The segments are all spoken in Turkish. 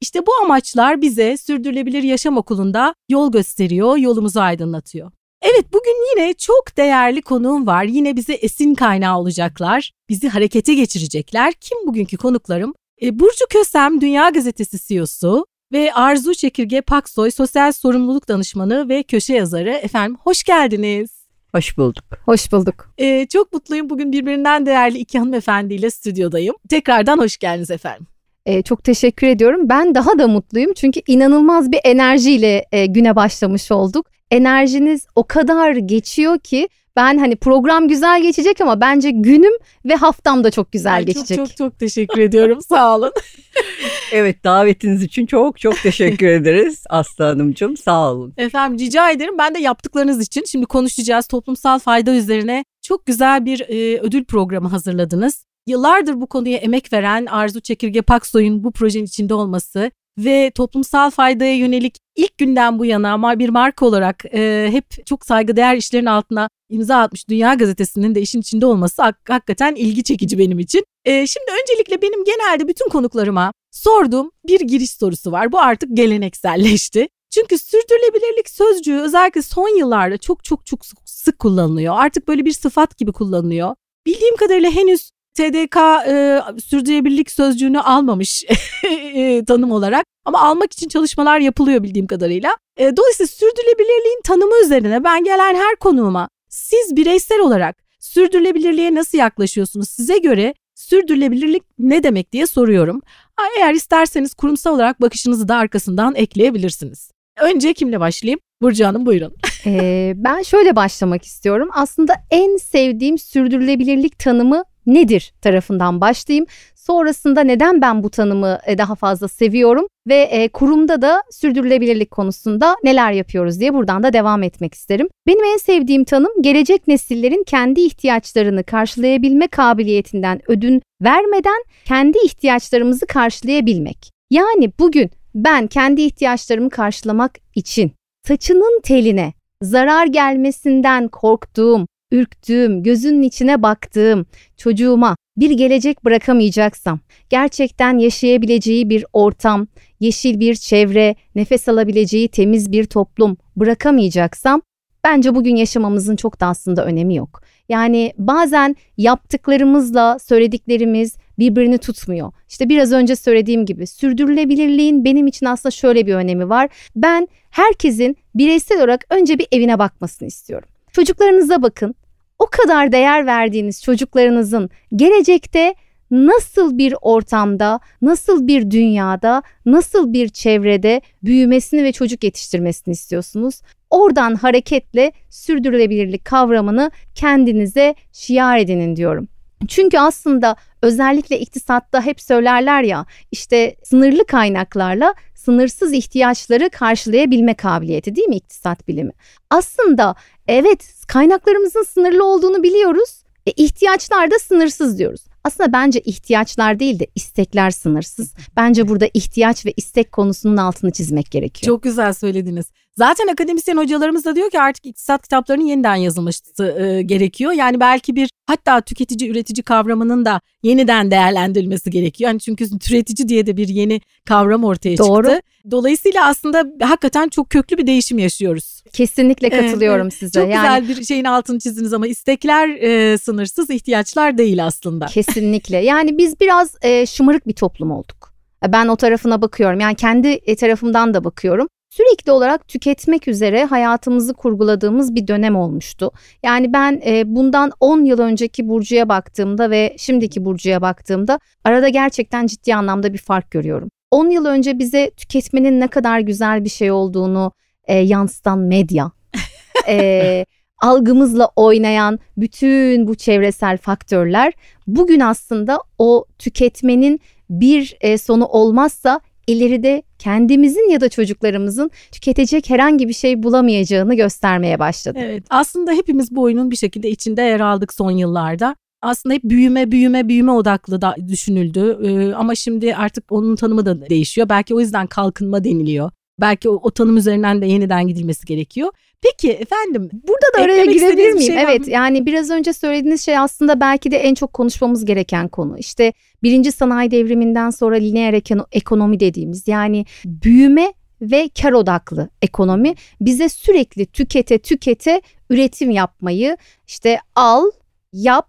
İşte bu amaçlar bize Sürdürülebilir Yaşam Okulu'nda yol gösteriyor, yolumuzu aydınlatıyor. Evet bugün yine çok değerli konuğum var. Yine bize esin kaynağı olacaklar. Bizi harekete geçirecekler. Kim bugünkü konuklarım? E, Burcu Kösem Dünya Gazetesi CEO'su ve Arzu Çekirge Paksoy Sosyal Sorumluluk Danışmanı ve köşe yazarı. Efendim hoş geldiniz. Hoş bulduk. Hoş bulduk. Ee, çok mutluyum bugün birbirinden değerli iki hanımefendiyle stüdyodayım. Tekrardan hoş geldiniz efendim. Ee, çok teşekkür ediyorum. Ben daha da mutluyum çünkü inanılmaz bir enerjiyle e, güne başlamış olduk. Enerjiniz o kadar geçiyor ki ben hani program güzel geçecek ama bence günüm ve haftam da çok güzel Ay, geçecek. Çok çok çok teşekkür ediyorum. Sağ olun. Evet davetiniz için çok çok teşekkür ederiz Aslı Hanımcığım sağ olun. Efendim rica ederim. Ben de yaptıklarınız için şimdi konuşacağız toplumsal fayda üzerine çok güzel bir e, ödül programı hazırladınız. Yıllardır bu konuya emek veren Arzu Çekirge Paksoy'un bu projenin içinde olması ve toplumsal faydaya yönelik ilk günden bu yana ama bir marka olarak e, hep çok saygıdeğer işlerin altına imza atmış Dünya Gazetesi'nin de işin içinde olması hak, hakikaten ilgi çekici benim için. E, şimdi öncelikle benim genelde bütün konuklarıma sorduğum bir giriş sorusu var. Bu artık gelenekselleşti. Çünkü sürdürülebilirlik sözcüğü özellikle son yıllarda çok çok çok sık kullanılıyor. Artık böyle bir sıfat gibi kullanılıyor. Bildiğim kadarıyla henüz TDK e, sürdürülebilirlik sözcüğünü almamış e, tanım olarak ama almak için çalışmalar yapılıyor bildiğim kadarıyla. E, dolayısıyla sürdürülebilirliğin tanımı üzerine ben gelen her konuğuma siz bireysel olarak sürdürülebilirliğe nasıl yaklaşıyorsunuz? Size göre sürdürülebilirlik ne demek diye soruyorum. Eğer isterseniz kurumsal olarak bakışınızı da arkasından ekleyebilirsiniz. Önce kimle başlayayım? Burcu Hanım buyurun. ee, ben şöyle başlamak istiyorum. Aslında en sevdiğim sürdürülebilirlik tanımı nedir tarafından başlayayım. Sonrasında neden ben bu tanımı e, daha fazla seviyorum ve e, kurumda da sürdürülebilirlik konusunda neler yapıyoruz diye buradan da devam etmek isterim. Benim en sevdiğim tanım gelecek nesillerin kendi ihtiyaçlarını karşılayabilme kabiliyetinden ödün vermeden kendi ihtiyaçlarımızı karşılayabilmek. Yani bugün ben kendi ihtiyaçlarımı karşılamak için saçının teline zarar gelmesinden korktuğum, ürktüğüm, gözünün içine baktığım çocuğuma bir gelecek bırakamayacaksam, gerçekten yaşayabileceği bir ortam, yeşil bir çevre, nefes alabileceği temiz bir toplum bırakamayacaksam bence bugün yaşamamızın çok da aslında önemi yok. Yani bazen yaptıklarımızla söylediklerimiz birbirini tutmuyor. İşte biraz önce söylediğim gibi sürdürülebilirliğin benim için aslında şöyle bir önemi var. Ben herkesin bireysel olarak önce bir evine bakmasını istiyorum. Çocuklarınıza bakın. O kadar değer verdiğiniz çocuklarınızın gelecekte nasıl bir ortamda, nasıl bir dünyada, nasıl bir çevrede büyümesini ve çocuk yetiştirmesini istiyorsunuz? Oradan hareketle sürdürülebilirlik kavramını kendinize şiar edinin diyorum. Çünkü aslında özellikle iktisatta hep söylerler ya işte sınırlı kaynaklarla sınırsız ihtiyaçları karşılayabilme kabiliyeti değil mi iktisat bilimi? Aslında evet kaynaklarımızın sınırlı olduğunu biliyoruz. E, ihtiyaçlar da sınırsız diyoruz. Aslında bence ihtiyaçlar değil de istekler sınırsız. Bence burada ihtiyaç ve istek konusunun altını çizmek gerekiyor. Çok güzel söylediniz. Zaten akademisyen hocalarımız da diyor ki artık iktisat kitaplarının yeniden yazılması e, gerekiyor. Yani belki bir hatta tüketici üretici kavramının da yeniden değerlendirilmesi gerekiyor. Yani çünkü türetici diye de bir yeni kavram ortaya Doğru. çıktı. Dolayısıyla aslında hakikaten çok köklü bir değişim yaşıyoruz. Kesinlikle katılıyorum Evet, size. Çok yani güzel bir şeyin altını çizdiniz ama istekler e, sınırsız, ihtiyaçlar değil aslında. kesinlikle. Yani biz biraz e, şımarık bir toplum olduk. E, Ben o tarafına bakıyorum. Yani kendi e, tarafımdan da bakıyorum. Sürekli olarak tüketmek üzere hayatımızı kurguladığımız bir dönem olmuştu. Yani ben e, bundan 10 yıl önceki Burcu'ya baktığımda ve şimdiki Burcu'ya baktığımda arada gerçekten ciddi anlamda bir fark görüyorum. 10 yıl önce bize tüketmenin ne kadar güzel bir şey olduğunu e, yansıtan medya, e, algımızla oynayan bütün bu çevresel faktörler bugün aslında o tüketmenin bir e, sonu olmazsa ileride kendimizin ya da çocuklarımızın tüketecek herhangi bir şey bulamayacağını göstermeye başladı. Evet aslında hepimiz bu oyunun bir şekilde içinde yer aldık son yıllarda. Aslında hep büyüme büyüme büyüme odaklı da düşünüldü ee, ama şimdi artık onun tanımı da değişiyor. Belki o yüzden kalkınma deniliyor. Belki o, o tanım üzerinden de yeniden gidilmesi gerekiyor. Peki efendim. Burada da araya girebilir miyim? Şey evet yani biraz önce söylediğiniz şey aslında belki de en çok konuşmamız gereken konu. İşte birinci sanayi devriminden sonra lineer ekonomi dediğimiz yani büyüme ve kar odaklı ekonomi bize sürekli tükete tükete üretim yapmayı işte al, yap,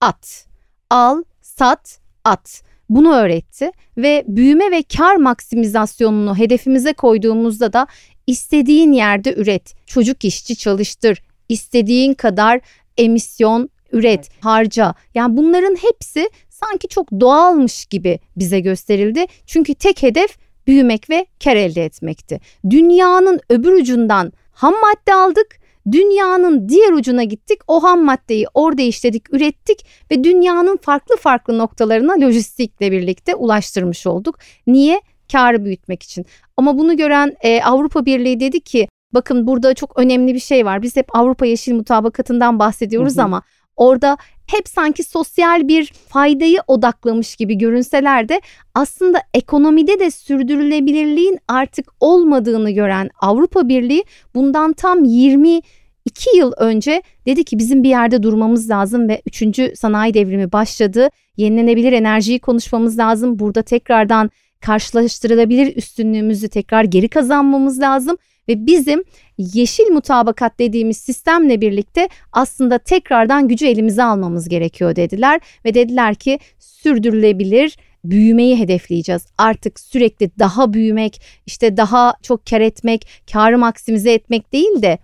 at. Al, sat, at bunu öğretti ve büyüme ve kar maksimizasyonunu hedefimize koyduğumuzda da istediğin yerde üret, çocuk işçi çalıştır, istediğin kadar emisyon üret, harca. Yani bunların hepsi sanki çok doğalmış gibi bize gösterildi. Çünkü tek hedef büyümek ve kar elde etmekti. Dünyanın öbür ucundan ham madde aldık Dünyanın diğer ucuna gittik. O ham maddeyi orada işledik, ürettik ve dünyanın farklı farklı noktalarına lojistikle birlikte ulaştırmış olduk. Niye? Karı büyütmek için. Ama bunu gören e, Avrupa Birliği dedi ki bakın burada çok önemli bir şey var. Biz hep Avrupa Yeşil Mutabakatı'ndan bahsediyoruz hı hı. ama orada hep sanki sosyal bir faydayı odaklamış gibi görünseler de aslında ekonomide de sürdürülebilirliğin artık olmadığını gören Avrupa Birliği bundan tam 20 2 yıl önce dedi ki bizim bir yerde durmamız lazım ve 3. sanayi devrimi başladı. Yenilenebilir enerjiyi konuşmamız lazım. Burada tekrardan karşılaştırılabilir üstünlüğümüzü tekrar geri kazanmamız lazım ve bizim yeşil mutabakat dediğimiz sistemle birlikte aslında tekrardan gücü elimize almamız gerekiyor dediler ve dediler ki sürdürülebilir büyümeyi hedefleyeceğiz. Artık sürekli daha büyümek, işte daha çok kar etmek, karı maksimize etmek değil de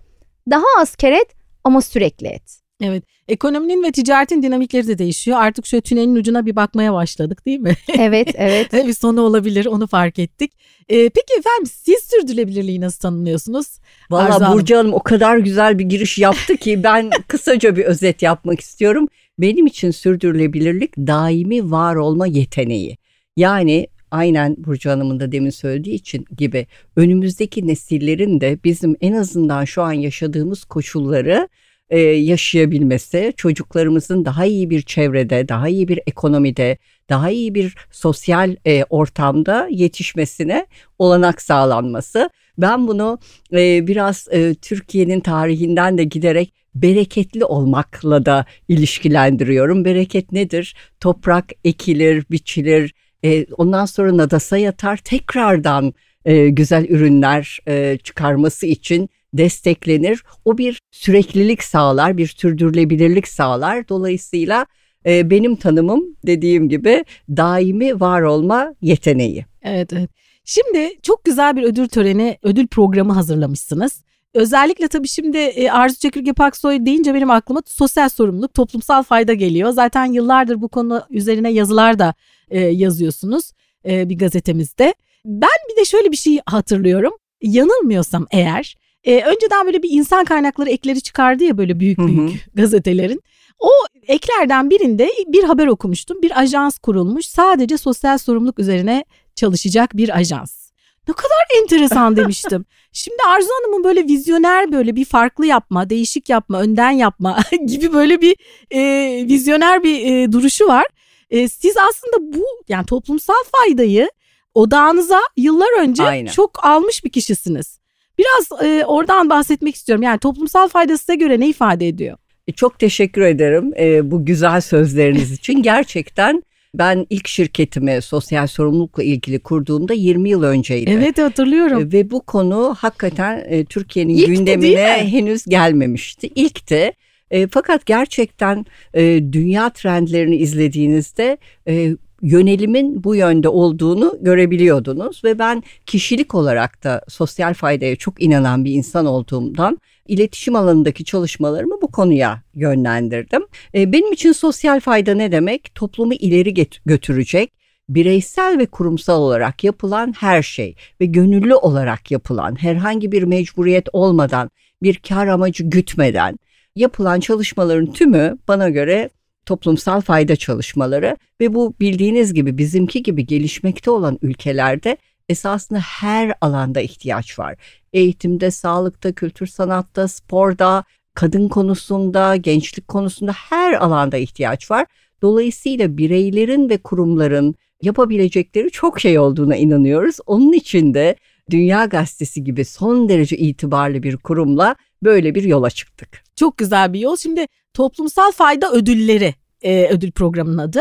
daha az kar et ama sürekli et. Evet. Ekonominin ve ticaretin dinamikleri de değişiyor. Artık şöyle tünelin ucuna bir bakmaya başladık değil mi? Evet, evet. bir sonu olabilir onu fark ettik. Ee, peki efendim siz sürdürülebilirliği nasıl tanımlıyorsunuz? Valla Burcu Hanım o kadar güzel bir giriş yaptı ki ben kısaca bir özet yapmak istiyorum. Benim için sürdürülebilirlik daimi var olma yeteneği. Yani aynen Burcu Hanım'ın da demin söylediği için gibi önümüzdeki nesillerin de bizim en azından şu an yaşadığımız koşulları e, yaşayabilmesi, çocuklarımızın daha iyi bir çevrede, daha iyi bir ekonomide, daha iyi bir sosyal e, ortamda yetişmesine olanak sağlanması. Ben bunu e, biraz e, Türkiye'nin tarihinden de giderek bereketli olmakla da ilişkilendiriyorum. Bereket nedir? Toprak ekilir, biçilir, e, ondan sonra nadasa yatar, tekrardan e, güzel ürünler e, çıkarması için desteklenir. O bir süreklilik sağlar, bir sürdürülebilirlik sağlar. Dolayısıyla e, benim tanımım dediğim gibi daimi var olma yeteneği. Evet, evet. Şimdi çok güzel bir ödül töreni, ödül programı hazırlamışsınız. Özellikle tabii şimdi e, Arzu Çekirge Paksoy deyince benim aklıma sosyal sorumluluk, toplumsal fayda geliyor. Zaten yıllardır bu konu üzerine yazılar da e, yazıyorsunuz e, bir gazetemizde. Ben bir de şöyle bir şey hatırlıyorum. Yanılmıyorsam eğer e, önceden böyle bir insan kaynakları ekleri çıkardı ya böyle büyük büyük hı hı. gazetelerin. O eklerden birinde bir haber okumuştum. Bir ajans kurulmuş. Sadece sosyal sorumluluk üzerine çalışacak bir ajans. Ne kadar enteresan demiştim. Şimdi Arzu Hanım'ın böyle vizyoner böyle bir farklı yapma, değişik yapma, önden yapma gibi böyle bir e, vizyoner bir e, duruşu var. E, siz aslında bu yani toplumsal faydayı odağınıza yıllar önce Aynen. çok almış bir kişisiniz. Biraz e, oradan bahsetmek istiyorum. Yani toplumsal fayda size göre ne ifade ediyor? E, çok teşekkür ederim e, bu güzel sözleriniz için. Gerçekten ben ilk şirketimi sosyal sorumlulukla ilgili kurduğumda 20 yıl önceydi. Evet hatırlıyorum. E, ve bu konu hakikaten e, Türkiye'nin gündemine henüz gelmemişti. İlkti. E, fakat gerçekten e, dünya trendlerini izlediğinizde e, yönelimin bu yönde olduğunu görebiliyordunuz ve ben kişilik olarak da sosyal faydaya çok inanan bir insan olduğumdan iletişim alanındaki çalışmalarımı bu konuya yönlendirdim. E, benim için sosyal fayda ne demek? Toplumu ileri götürecek, bireysel ve kurumsal olarak yapılan her şey ve gönüllü olarak yapılan herhangi bir mecburiyet olmadan, bir kar amacı gütmeden yapılan çalışmaların tümü bana göre toplumsal fayda çalışmaları ve bu bildiğiniz gibi bizimki gibi gelişmekte olan ülkelerde esasında her alanda ihtiyaç var. Eğitimde, sağlıkta, kültür sanatta, sporda, kadın konusunda, gençlik konusunda her alanda ihtiyaç var. Dolayısıyla bireylerin ve kurumların yapabilecekleri çok şey olduğuna inanıyoruz. Onun için de Dünya Gazetesi gibi son derece itibarlı bir kurumla böyle bir yola çıktık. Çok güzel bir yol. Şimdi toplumsal fayda ödülleri e, ödül programının adı.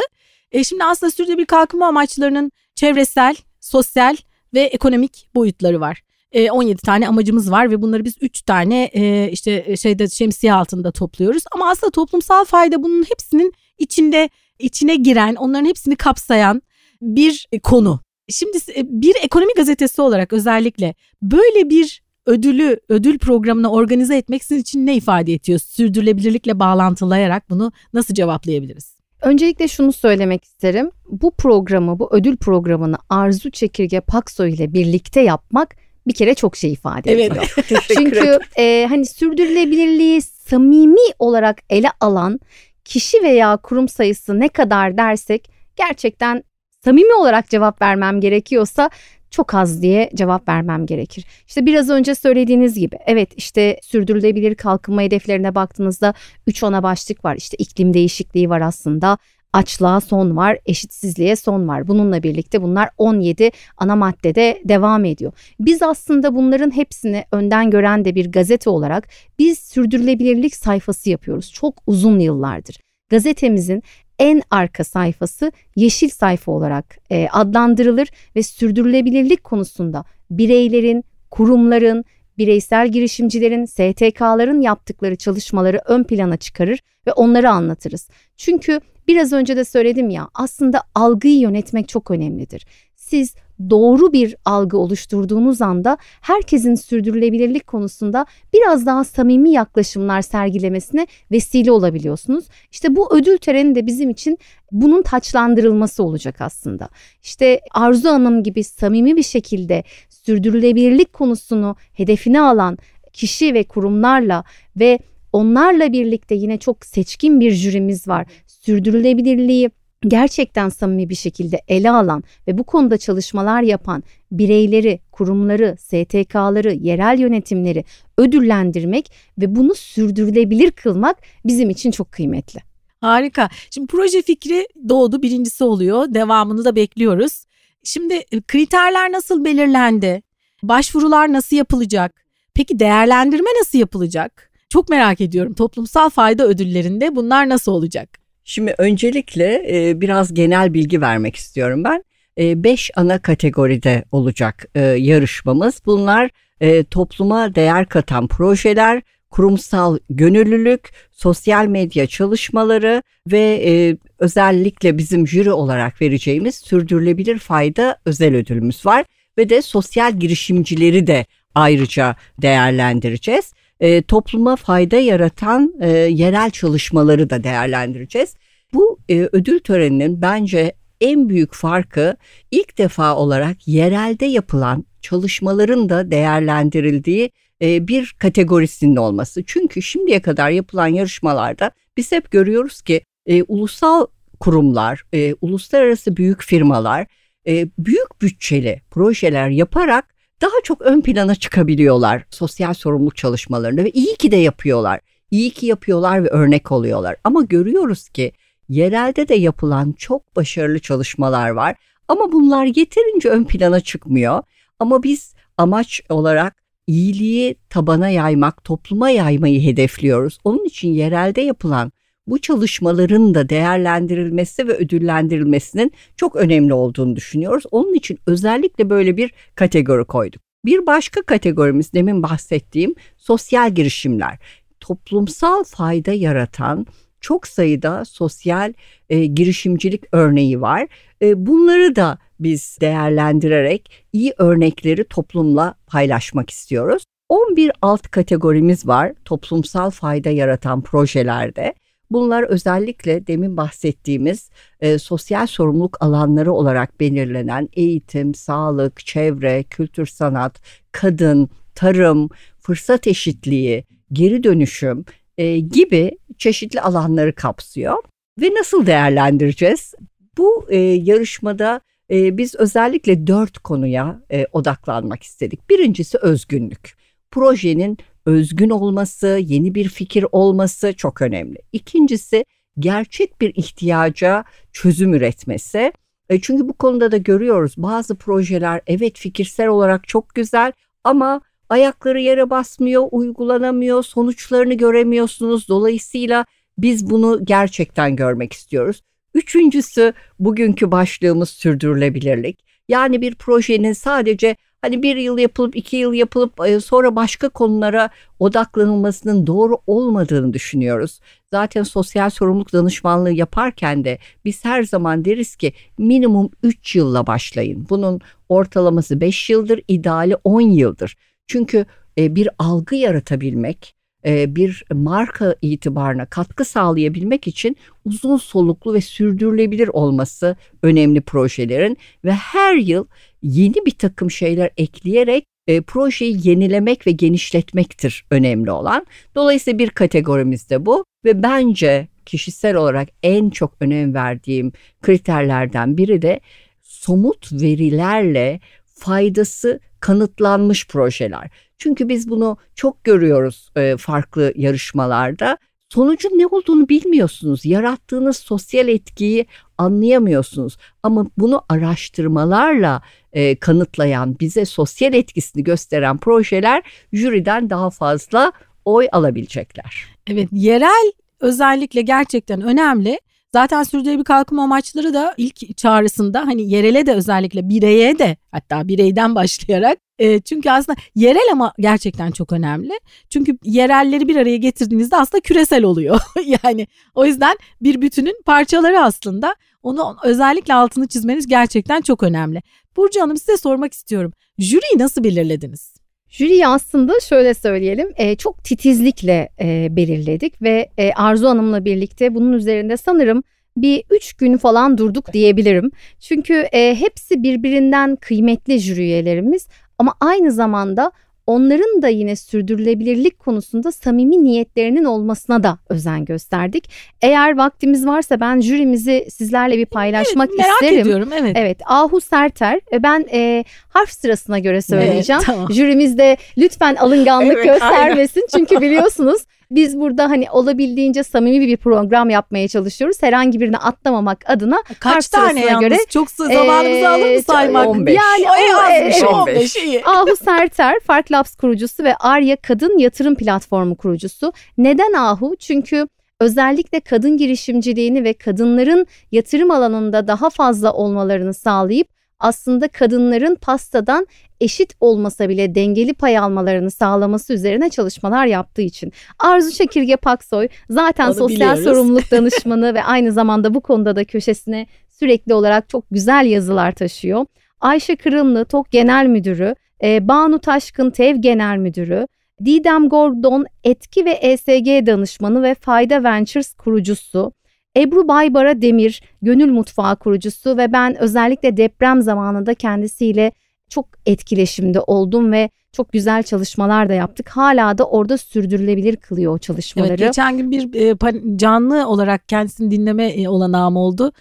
E, şimdi aslında sürdürülebilir kalkınma amaçlarının çevresel, sosyal ve ekonomik boyutları var. E, 17 tane amacımız var ve bunları biz 3 tane e, işte e, şeyde şemsiye altında topluyoruz. Ama aslında toplumsal fayda bunun hepsinin içinde içine giren, onların hepsini kapsayan bir konu. Şimdi e, bir ekonomi gazetesi olarak özellikle böyle bir ödülü, ödül programını organize etmek sizin için ne ifade ediyor? Sürdürülebilirlikle bağlantılayarak bunu nasıl cevaplayabiliriz? Öncelikle şunu söylemek isterim. Bu programı, bu ödül programını Arzu Çekirge Paksoy ile birlikte yapmak bir kere çok şey ifade ediyor. Evet. Çünkü e, hani sürdürülebilirliği samimi olarak ele alan kişi veya kurum sayısı ne kadar dersek gerçekten samimi olarak cevap vermem gerekiyorsa çok az diye cevap vermem gerekir. İşte biraz önce söylediğiniz gibi evet işte sürdürülebilir kalkınma hedeflerine baktığınızda 3 ana başlık var. İşte iklim değişikliği var aslında. Açlığa son var, eşitsizliğe son var. Bununla birlikte bunlar 17 ana maddede devam ediyor. Biz aslında bunların hepsini önden gören de bir gazete olarak biz sürdürülebilirlik sayfası yapıyoruz. Çok uzun yıllardır. Gazetemizin en arka sayfası yeşil sayfa olarak e, adlandırılır ve sürdürülebilirlik konusunda bireylerin, kurumların, bireysel girişimcilerin, STK'ların yaptıkları çalışmaları ön plana çıkarır ve onları anlatırız. Çünkü biraz önce de söyledim ya aslında algıyı yönetmek çok önemlidir. Siz doğru bir algı oluşturduğunuz anda herkesin sürdürülebilirlik konusunda biraz daha samimi yaklaşımlar sergilemesine vesile olabiliyorsunuz. İşte bu ödül töreni de bizim için bunun taçlandırılması olacak aslında. İşte Arzu Hanım gibi samimi bir şekilde sürdürülebilirlik konusunu hedefine alan kişi ve kurumlarla ve onlarla birlikte yine çok seçkin bir jürimiz var. Sürdürülebilirliği gerçekten samimi bir şekilde ele alan ve bu konuda çalışmalar yapan bireyleri, kurumları, STK'ları, yerel yönetimleri ödüllendirmek ve bunu sürdürülebilir kılmak bizim için çok kıymetli. Harika. Şimdi proje fikri doğdu, birincisi oluyor. Devamını da bekliyoruz. Şimdi e, kriterler nasıl belirlendi? Başvurular nasıl yapılacak? Peki değerlendirme nasıl yapılacak? Çok merak ediyorum. Toplumsal fayda ödüllerinde bunlar nasıl olacak? Şimdi öncelikle e, biraz genel bilgi vermek istiyorum ben. E, beş ana kategoride olacak e, yarışmamız. Bunlar e, topluma değer katan projeler, kurumsal gönüllülük, sosyal medya çalışmaları ve e, özellikle bizim jüri olarak vereceğimiz sürdürülebilir fayda özel ödülümüz var ve de sosyal girişimcileri de ayrıca değerlendireceğiz e, topluma fayda yaratan e, yerel çalışmaları da değerlendireceğiz. Bu e, ödül töreninin bence en büyük farkı ilk defa olarak yerelde yapılan çalışmaların da değerlendirildiği e, bir kategorisinin olması. Çünkü şimdiye kadar yapılan yarışmalarda biz hep görüyoruz ki e, ulusal kurumlar, e, uluslararası büyük firmalar e, büyük bütçeli projeler yaparak daha çok ön plana çıkabiliyorlar sosyal sorumluluk çalışmalarında ve iyi ki de yapıyorlar. İyi ki yapıyorlar ve örnek oluyorlar. Ama görüyoruz ki yerelde de yapılan çok başarılı çalışmalar var ama bunlar yeterince ön plana çıkmıyor. Ama biz amaç olarak iyiliği tabana yaymak, topluma yaymayı hedefliyoruz. Onun için yerelde yapılan bu çalışmaların da değerlendirilmesi ve ödüllendirilmesinin çok önemli olduğunu düşünüyoruz. Onun için özellikle böyle bir kategori koyduk. Bir başka kategorimiz demin bahsettiğim sosyal girişimler. Toplumsal fayda yaratan çok sayıda sosyal e, girişimcilik örneği var. E, bunları da biz değerlendirerek iyi örnekleri toplumla paylaşmak istiyoruz. 11 alt kategorimiz var toplumsal fayda yaratan projelerde. Bunlar özellikle demin bahsettiğimiz e, sosyal sorumluluk alanları olarak belirlenen eğitim, sağlık, çevre, kültür sanat, kadın, tarım, fırsat eşitliği, geri dönüşüm e, gibi çeşitli alanları kapsıyor. Ve nasıl değerlendireceğiz? Bu e, yarışmada e, biz özellikle dört konuya e, odaklanmak istedik. Birincisi özgünlük. Projenin özgün olması, yeni bir fikir olması çok önemli. İkincisi gerçek bir ihtiyaca çözüm üretmesi. E, çünkü bu konuda da görüyoruz bazı projeler evet fikirsel olarak çok güzel ama ayakları yere basmıyor, uygulanamıyor, sonuçlarını göremiyorsunuz. Dolayısıyla biz bunu gerçekten görmek istiyoruz. Üçüncüsü bugünkü başlığımız sürdürülebilirlik. Yani bir projenin sadece hani bir yıl yapılıp iki yıl yapılıp e, sonra başka konulara odaklanılmasının doğru olmadığını düşünüyoruz. Zaten sosyal sorumluluk danışmanlığı yaparken de biz her zaman deriz ki minimum 3 yılla başlayın. Bunun ortalaması 5 yıldır, ideali 10 yıldır. Çünkü e, bir algı yaratabilmek, bir marka itibarına katkı sağlayabilmek için uzun soluklu ve sürdürülebilir olması önemli projelerin ve her yıl yeni bir takım şeyler ekleyerek e, projeyi yenilemek ve genişletmektir önemli olan. Dolayısıyla bir kategorimiz de bu ve bence kişisel olarak en çok önem verdiğim kriterlerden biri de somut verilerle faydası kanıtlanmış projeler. Çünkü biz bunu çok görüyoruz e, farklı yarışmalarda. Sonucun ne olduğunu bilmiyorsunuz. Yarattığınız sosyal etkiyi anlayamıyorsunuz. Ama bunu araştırmalarla e, kanıtlayan, bize sosyal etkisini gösteren projeler jüriden daha fazla oy alabilecekler. Evet, yerel özellikle gerçekten önemli. Zaten sürdürülebilir kalkınma amaçları da ilk çağrısında hani yerele de özellikle bireye de hatta bireyden başlayarak e, çünkü aslında yerel ama gerçekten çok önemli. Çünkü yerelleri bir araya getirdiğinizde aslında küresel oluyor. yani o yüzden bir bütünün parçaları aslında. Onu özellikle altını çizmeniz gerçekten çok önemli. Burcu Hanım size sormak istiyorum. Jüriyi nasıl belirlediniz? Jüriyi aslında şöyle söyleyelim e, çok titizlikle e, belirledik ve e, Arzu Hanım'la birlikte bunun üzerinde sanırım bir üç gün falan durduk diyebilirim. Çünkü e, hepsi birbirinden kıymetli jüri üyelerimiz ama aynı zamanda onların da yine sürdürülebilirlik konusunda samimi niyetlerinin olmasına da özen gösterdik. Eğer vaktimiz varsa ben jürimizi sizlerle bir paylaşmak evet, merak isterim. Merak ediyorum evet. Evet Ahu Serter e, ben e, harf sırasına göre söyleyeceğim. Evet, tamam. Jürimiz de lütfen alınganlık evet, göstermesin aynen. çünkü biliyorsunuz biz burada hani olabildiğince samimi bir program yapmaya çalışıyoruz. Herhangi birini atlamamak adına Kaç tane yalnız? Göre, Çok zamanımızı e, alır mı saymak? 15. Yani o, azmış, 15. 15. Ahu Serter, Fark Labs kurucusu ve Arya Kadın Yatırım Platformu kurucusu. Neden Ahu? Çünkü özellikle kadın girişimciliğini ve kadınların yatırım alanında daha fazla olmalarını sağlayıp aslında kadınların pastadan eşit olmasa bile dengeli pay almalarını sağlaması üzerine çalışmalar yaptığı için. Arzu Çekirge Paksoy zaten Onu sosyal biliyoruz. sorumluluk danışmanı ve aynı zamanda bu konuda da köşesine sürekli olarak çok güzel yazılar taşıyor. Ayşe Kırımlı TOK Genel Müdürü, e, Banu Taşkın TEV Genel Müdürü, Didem Gordon etki ve ESG danışmanı ve Fayda Ventures kurucusu, Ebru Baybara Demir, Gönül Mutfağı kurucusu ve ben özellikle deprem zamanında kendisiyle çok etkileşimde oldum ve çok güzel çalışmalar da yaptık. Hala da orada sürdürülebilir kılıyor o çalışmaları. Evet, geçen gün bir e, canlı olarak kendisini dinleme e, olanağım oldu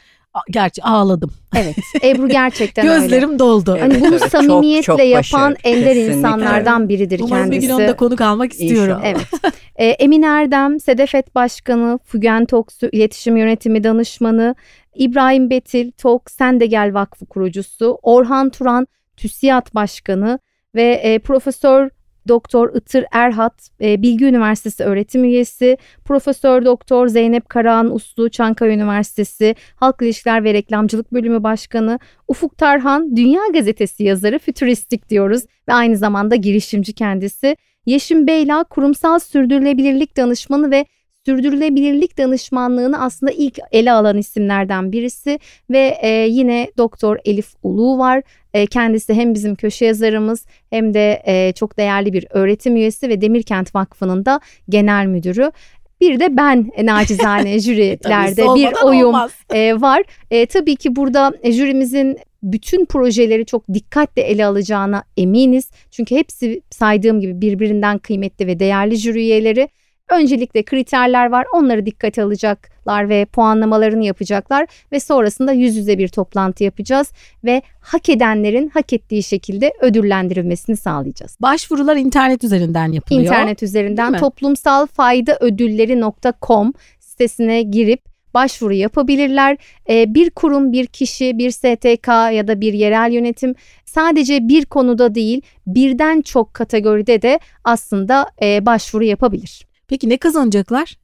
gerçi ağladım. Evet. Ebru gerçekten Gözlerim öyle. doldu. Hani bunu evet, samimiyetle çok, çok yapan ender Kesinlikle. insanlardan biridir Umarım kendisi. Umarım bir gün onu konuk almak istiyorum. İnşallah. Evet. Ee, Emin Erdem, Sedefet Başkanı, Fügen Toksu İletişim Yönetimi Danışmanı, İbrahim Betil, Tok Sen de Gel Vakfı kurucusu, Orhan Turan, TÜSİAD Başkanı ve e, Profesör Doktor Itır Erhat, e, Bilgi Üniversitesi öğretim üyesi, Profesör Doktor Zeynep Karahan Uslu, Çankaya Üniversitesi Halk İlişkiler ve Reklamcılık Bölümü Başkanı, Ufuk Tarhan, Dünya Gazetesi yazarı, fütüristik diyoruz ve aynı zamanda girişimci kendisi. Yeşim Beyla, kurumsal sürdürülebilirlik danışmanı ve sürdürülebilirlik danışmanlığını aslında ilk ele alan isimlerden birisi ve e, yine Doktor Elif Ulu var. E, kendisi hem bizim köşe yazarımız hem de e, çok değerli bir öğretim üyesi ve Demirkent Vakfı'nın da genel müdürü. Bir de ben e, nacizane jürilerde bir oyum e, var. E, tabii ki burada e, jürimizin bütün projeleri çok dikkatle ele alacağına eminiz. Çünkü hepsi saydığım gibi birbirinden kıymetli ve değerli jüri üyeleri. Öncelikle kriterler var. Onları dikkate alacak yapacaklar ve puanlamalarını yapacaklar ve sonrasında yüz yüze bir toplantı yapacağız ve hak edenlerin hak ettiği şekilde ödüllendirilmesini sağlayacağız. Başvurular internet üzerinden yapılıyor. İnternet üzerinden toplumsalfaydaödülleri.com sitesine girip başvuru yapabilirler. Ee, bir kurum, bir kişi, bir STK ya da bir yerel yönetim sadece bir konuda değil birden çok kategoride de aslında e, başvuru yapabilir. Peki ne kazanacaklar?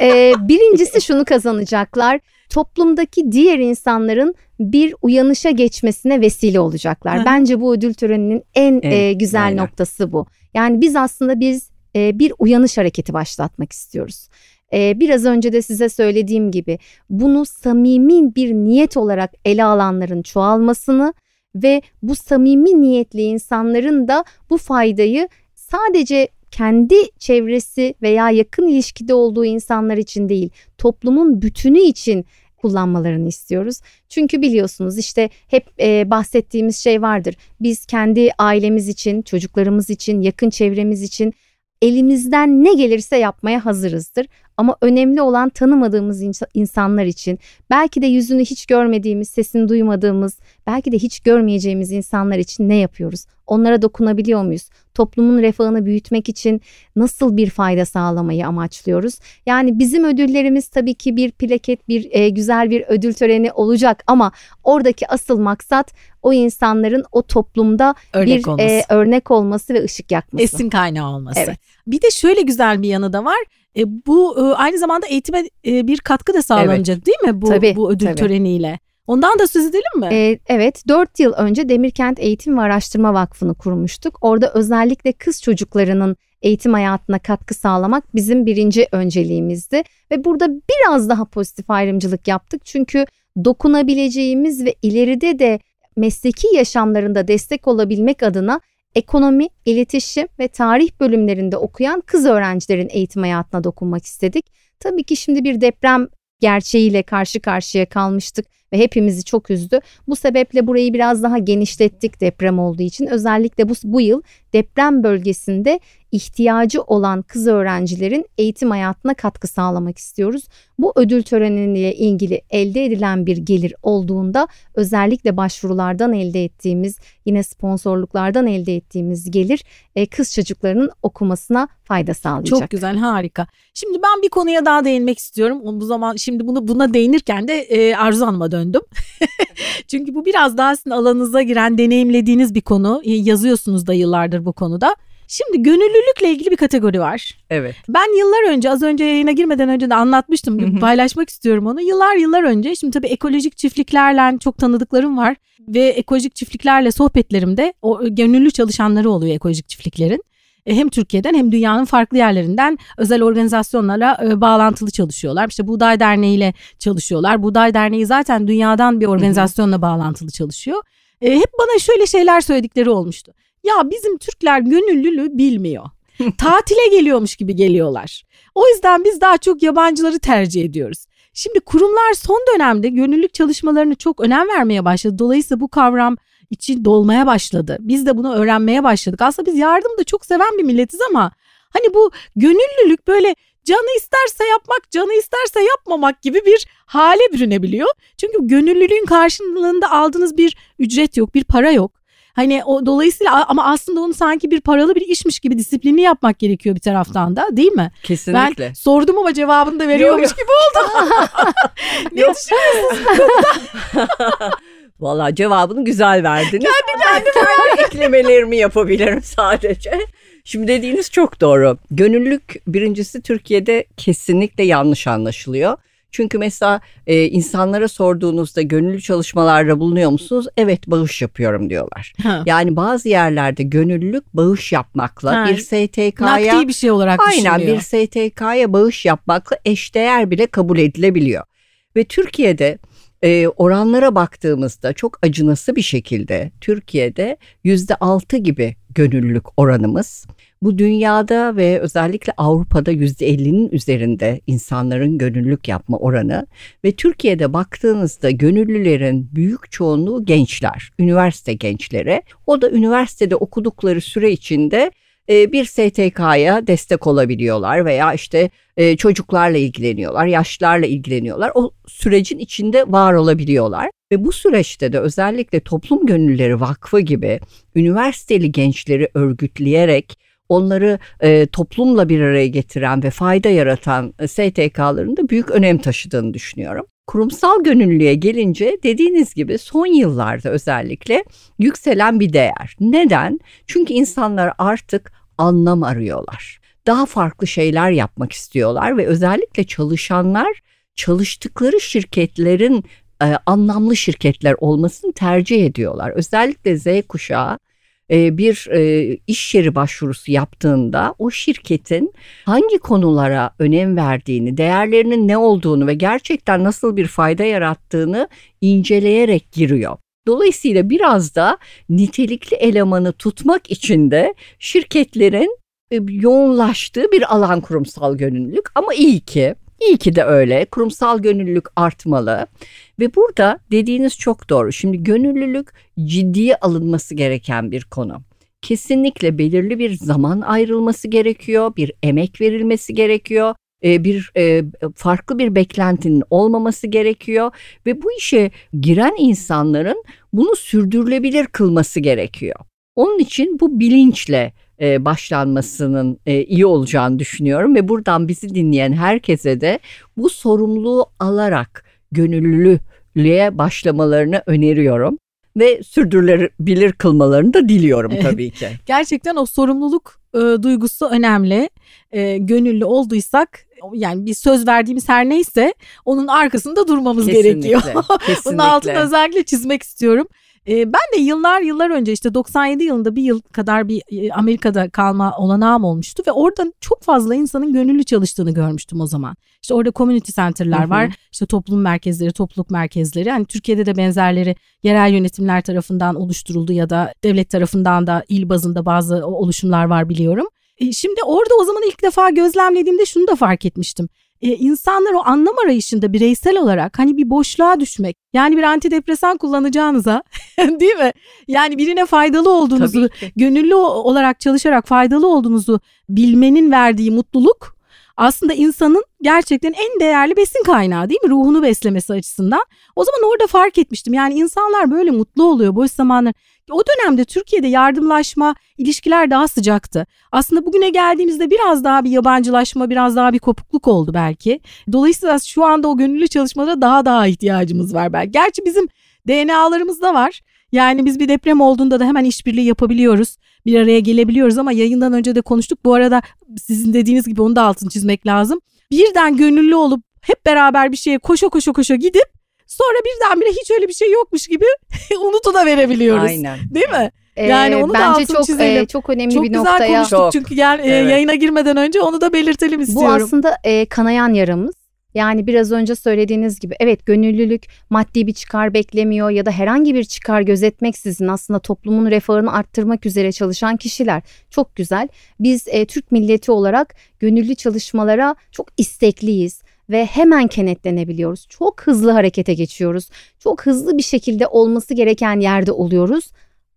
ee, birincisi şunu kazanacaklar. Toplumdaki diğer insanların bir uyanışa geçmesine vesile olacaklar. Hı. Bence bu ödül töreninin en evet, e, güzel aynen. noktası bu. Yani biz aslında biz e, bir uyanış hareketi başlatmak istiyoruz. Ee, biraz önce de size söylediğim gibi bunu samimi bir niyet olarak ele alanların çoğalmasını ve bu samimi niyetli insanların da bu faydayı sadece kendi çevresi veya yakın ilişkide olduğu insanlar için değil, toplumun bütünü için kullanmalarını istiyoruz. Çünkü biliyorsunuz işte hep e, bahsettiğimiz şey vardır. Biz kendi ailemiz için, çocuklarımız için, yakın çevremiz için elimizden ne gelirse yapmaya hazırızdır. Ama önemli olan tanımadığımız insanlar için belki de yüzünü hiç görmediğimiz, sesini duymadığımız, belki de hiç görmeyeceğimiz insanlar için ne yapıyoruz? Onlara dokunabiliyor muyuz? Toplumun refahını büyütmek için nasıl bir fayda sağlamayı amaçlıyoruz? Yani bizim ödüllerimiz tabii ki bir plaket, bir e, güzel bir ödül töreni olacak ama oradaki asıl maksat o insanların o toplumda örnek bir e, olması. E, örnek olması ve ışık yakması. Esin kaynağı olması. Evet. Bir de şöyle güzel bir yanı da var. E, bu e, aynı zamanda eğitime e, bir katkı da sağlanacak evet. değil mi bu tabii, bu ödül tabii. töreniyle? Ondan da söz edelim mi? Ee, evet 4 yıl önce Demirkent Eğitim ve Araştırma Vakfı'nı kurmuştuk. Orada özellikle kız çocuklarının eğitim hayatına katkı sağlamak bizim birinci önceliğimizdi. Ve burada biraz daha pozitif ayrımcılık yaptık. Çünkü dokunabileceğimiz ve ileride de mesleki yaşamlarında destek olabilmek adına ekonomi, iletişim ve tarih bölümlerinde okuyan kız öğrencilerin eğitim hayatına dokunmak istedik. Tabii ki şimdi bir deprem gerçeğiyle karşı karşıya kalmıştık ve hepimizi çok üzdü. Bu sebeple burayı biraz daha genişlettik deprem olduğu için. Özellikle bu, bu yıl deprem bölgesinde ihtiyacı olan kız öğrencilerin eğitim hayatına katkı sağlamak istiyoruz. Bu ödül töreniyle ilgili elde edilen bir gelir olduğunda özellikle başvurulardan elde ettiğimiz yine sponsorluklardan elde ettiğimiz gelir e, kız çocuklarının okumasına fayda sağlayacak. Çok güzel harika. Şimdi ben bir konuya daha değinmek istiyorum. Bu zaman şimdi bunu buna değinirken de e, Arzu Hanım'a döndüm. Çünkü bu biraz daha sizin alanınıza giren deneyimlediğiniz bir konu. E, yazıyorsunuz da yıllardır bu konuda. Şimdi gönüllülükle ilgili bir kategori var. Evet. Ben yıllar önce az önce yayına girmeden önce de anlatmıştım. Paylaşmak istiyorum onu. Yıllar yıllar önce şimdi tabii ekolojik çiftliklerle çok tanıdıklarım var. Ve ekolojik çiftliklerle sohbetlerimde o gönüllü çalışanları oluyor ekolojik çiftliklerin. E, hem Türkiye'den hem dünyanın farklı yerlerinden özel organizasyonlara e, bağlantılı çalışıyorlar. İşte Buğday Derneği ile çalışıyorlar. Buğday Derneği zaten dünyadan bir organizasyonla bağlantılı çalışıyor. E, hep bana şöyle şeyler söyledikleri olmuştu. Ya bizim Türkler gönüllülüğü bilmiyor. Tatile geliyormuş gibi geliyorlar. O yüzden biz daha çok yabancıları tercih ediyoruz. Şimdi kurumlar son dönemde gönüllülük çalışmalarını çok önem vermeye başladı. Dolayısıyla bu kavram içi dolmaya başladı. Biz de bunu öğrenmeye başladık. Aslında biz yardım da çok seven bir milletiz ama hani bu gönüllülük böyle canı isterse yapmak, canı isterse yapmamak gibi bir hale bürünebiliyor. Çünkü gönüllülüğün karşılığında aldığınız bir ücret yok, bir para yok. Hani o dolayısıyla ama aslında onu sanki bir paralı bir işmiş gibi disiplinli yapmak gerekiyor bir taraftan da değil mi? Kesinlikle. Ben sordum ama cevabını da veriyormuş gibi oldu. ne düşünüyorsunuz Valla cevabını güzel verdiniz. Kendi kendime eklemelerimi yapabilirim sadece. Şimdi dediğiniz çok doğru. Gönüllülük birincisi Türkiye'de kesinlikle yanlış anlaşılıyor. Çünkü mesela e, insanlara sorduğunuzda gönüllü çalışmalarda bulunuyor musunuz? Evet bağış yapıyorum diyorlar. Ha. Yani bazı yerlerde gönüllülük bağış yapmakla ha. bir STK'ya nakdi bir şey olarak aynen bir STK'ya bağış yapmakla eşdeğer bile kabul edilebiliyor. Ve Türkiye'de e, oranlara baktığımızda çok acınası bir şekilde Türkiye'de yüzde altı gibi gönüllülük oranımız. Bu dünyada ve özellikle Avrupa'da yüzde ellinin üzerinde insanların gönüllülük yapma oranı ve Türkiye'de baktığınızda gönüllülerin büyük çoğunluğu gençler, üniversite gençleri. O da üniversitede okudukları süre içinde e, bir STK'ya destek olabiliyorlar veya işte e, çocuklarla ilgileniyorlar, yaşlılarla ilgileniyorlar. O sürecin içinde var olabiliyorlar. Ve bu süreçte de özellikle Toplum Gönülleri Vakfı gibi üniversiteli gençleri örgütleyerek onları e, toplumla bir araya getiren ve fayda yaratan e, STK'ların da büyük önem taşıdığını düşünüyorum. Kurumsal gönüllüye gelince dediğiniz gibi son yıllarda özellikle yükselen bir değer. Neden? Çünkü insanlar artık anlam arıyorlar. Daha farklı şeyler yapmak istiyorlar ve özellikle çalışanlar çalıştıkları şirketlerin e, anlamlı şirketler olmasını tercih ediyorlar. Özellikle Z kuşağı e, bir e, iş yeri başvurusu yaptığında o şirketin hangi konulara önem verdiğini, değerlerinin ne olduğunu ve gerçekten nasıl bir fayda yarattığını inceleyerek giriyor. Dolayısıyla biraz da nitelikli elemanı tutmak için de şirketlerin e, yoğunlaştığı bir alan kurumsal gönüllülük ama iyi ki İyi ki de öyle. Kurumsal gönüllülük artmalı. Ve burada dediğiniz çok doğru. Şimdi gönüllülük ciddiye alınması gereken bir konu. Kesinlikle belirli bir zaman ayrılması gerekiyor, bir emek verilmesi gerekiyor e, bir e, farklı bir beklentinin olmaması gerekiyor ve bu işe giren insanların bunu sürdürülebilir kılması gerekiyor. Onun için bu bilinçle e, başlanmasının iyi olacağını düşünüyorum ve buradan bizi dinleyen herkese de bu sorumluluğu alarak gönüllülüğe başlamalarını öneriyorum ve sürdürülebilir kılmalarını da diliyorum tabii ki. Gerçekten o sorumluluk e, duygusu önemli. E, gönüllü olduysak yani bir söz verdiğimiz her neyse onun arkasında durmamız kesinlikle, gerekiyor. Kesinlikle. Bunun altını özellikle çizmek istiyorum. E, ben de yıllar yıllar önce işte 97 yılında bir yıl kadar bir e, Amerika'da kalma olanağım olmuştu ve orada çok fazla insanın gönüllü çalıştığını görmüştüm o zaman. İşte orada community center'lar var. işte toplum merkezleri, topluluk merkezleri. Hani Türkiye'de de benzerleri yerel yönetimler tarafından oluşturuldu ya da devlet tarafından da il bazında bazı oluşumlar var biliyorum. E, şimdi orada o zaman ilk defa gözlemlediğimde şunu da fark etmiştim e, insanlar o anlam arayışında bireysel olarak hani bir boşluğa düşmek yani bir antidepresan kullanacağınıza değil mi? Yani birine faydalı olduğunuzu gönüllü olarak çalışarak faydalı olduğunuzu bilmenin verdiği mutluluk aslında insanın gerçekten en değerli besin kaynağı değil mi? Ruhunu beslemesi açısından. O zaman orada fark etmiştim. Yani insanlar böyle mutlu oluyor boş zamanlar. O dönemde Türkiye'de yardımlaşma, ilişkiler daha sıcaktı. Aslında bugüne geldiğimizde biraz daha bir yabancılaşma, biraz daha bir kopukluk oldu belki. Dolayısıyla şu anda o gönüllü çalışmalara daha daha ihtiyacımız var belki. Gerçi bizim DNA'larımızda var. Yani biz bir deprem olduğunda da hemen işbirliği yapabiliyoruz. Bir araya gelebiliyoruz ama yayından önce de konuştuk. Bu arada sizin dediğiniz gibi onu da altını çizmek lazım. Birden gönüllü olup hep beraber bir şeye koşa koşa koşa gidip sonra birdenbire hiç öyle bir şey yokmuş gibi unutu da verebiliyoruz. Aynen. Değil mi? Yani onu Bence da altını çok, çizelim. E, çok önemli çok bir noktaya. Çok güzel konuştuk çok. çünkü evet. e, yayına girmeden önce onu da belirtelim istiyorum. Bu aslında e, kanayan yaramız. Yani biraz önce söylediğiniz gibi evet gönüllülük maddi bir çıkar beklemiyor ya da herhangi bir çıkar gözetmeksizin aslında toplumun refahını arttırmak üzere çalışan kişiler. Çok güzel. Biz e, Türk milleti olarak gönüllü çalışmalara çok istekliyiz ve hemen kenetlenebiliyoruz. Çok hızlı harekete geçiyoruz. Çok hızlı bir şekilde olması gereken yerde oluyoruz.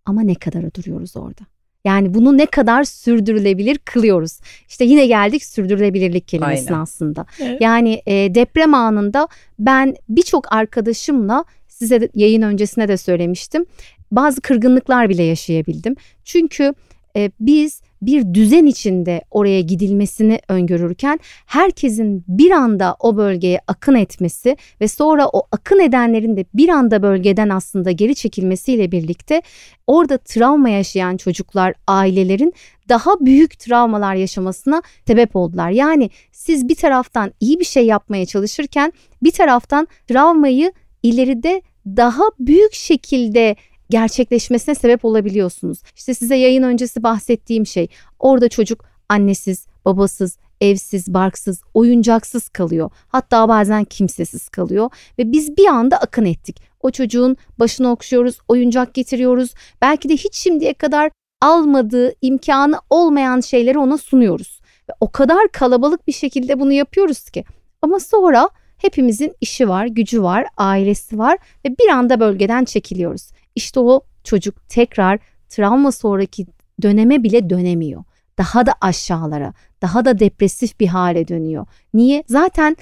Ama ne kadar duruyoruz orada? Yani bunu ne kadar sürdürülebilir kılıyoruz. İşte yine geldik sürdürülebilirlik kelimesine Aynen. aslında. Evet. Yani e, deprem anında ben birçok arkadaşımla size de, yayın öncesine de söylemiştim. Bazı kırgınlıklar bile yaşayabildim. Çünkü e, biz bir düzen içinde oraya gidilmesini öngörürken herkesin bir anda o bölgeye akın etmesi ve sonra o akın edenlerin de bir anda bölgeden aslında geri çekilmesiyle birlikte orada travma yaşayan çocuklar, ailelerin daha büyük travmalar yaşamasına sebep oldular. Yani siz bir taraftan iyi bir şey yapmaya çalışırken bir taraftan travmayı ileride daha büyük şekilde gerçekleşmesine sebep olabiliyorsunuz. İşte size yayın öncesi bahsettiğim şey orada çocuk annesiz, babasız, evsiz, barksız, oyuncaksız kalıyor. Hatta bazen kimsesiz kalıyor ve biz bir anda akın ettik. O çocuğun başını okşuyoruz, oyuncak getiriyoruz. Belki de hiç şimdiye kadar almadığı, imkanı olmayan şeyleri ona sunuyoruz. Ve o kadar kalabalık bir şekilde bunu yapıyoruz ki. Ama sonra hepimizin işi var, gücü var, ailesi var ve bir anda bölgeden çekiliyoruz. İşte o çocuk tekrar travma sonraki döneme bile dönemiyor. daha da aşağılara, daha da depresif bir hale dönüyor. Niye? Zaten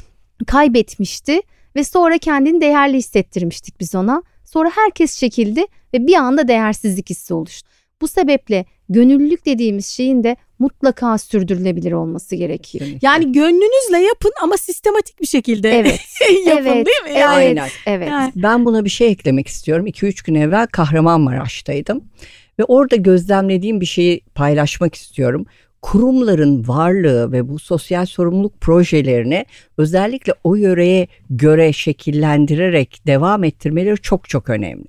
kaybetmişti ve sonra kendini değerli hissettirmiştik biz ona. Sonra herkes çekildi ve bir anda değersizlik hissi oluştu. Bu sebeple gönüllülük dediğimiz şeyin de mutlaka sürdürülebilir olması gerekiyor. Yani gönlünüzle yapın ama sistematik bir şekilde Evet. yapın evet, değil mi? Evet, Yani, Aynen. evet. Yani- Ben buna bir şey eklemek istiyorum. 2-3 gün evvel Kahramanmaraş'taydım ve orada gözlemlediğim bir şeyi paylaşmak istiyorum. Kurumların varlığı ve bu sosyal sorumluluk projelerini özellikle o yöreye göre şekillendirerek devam ettirmeleri çok çok önemli.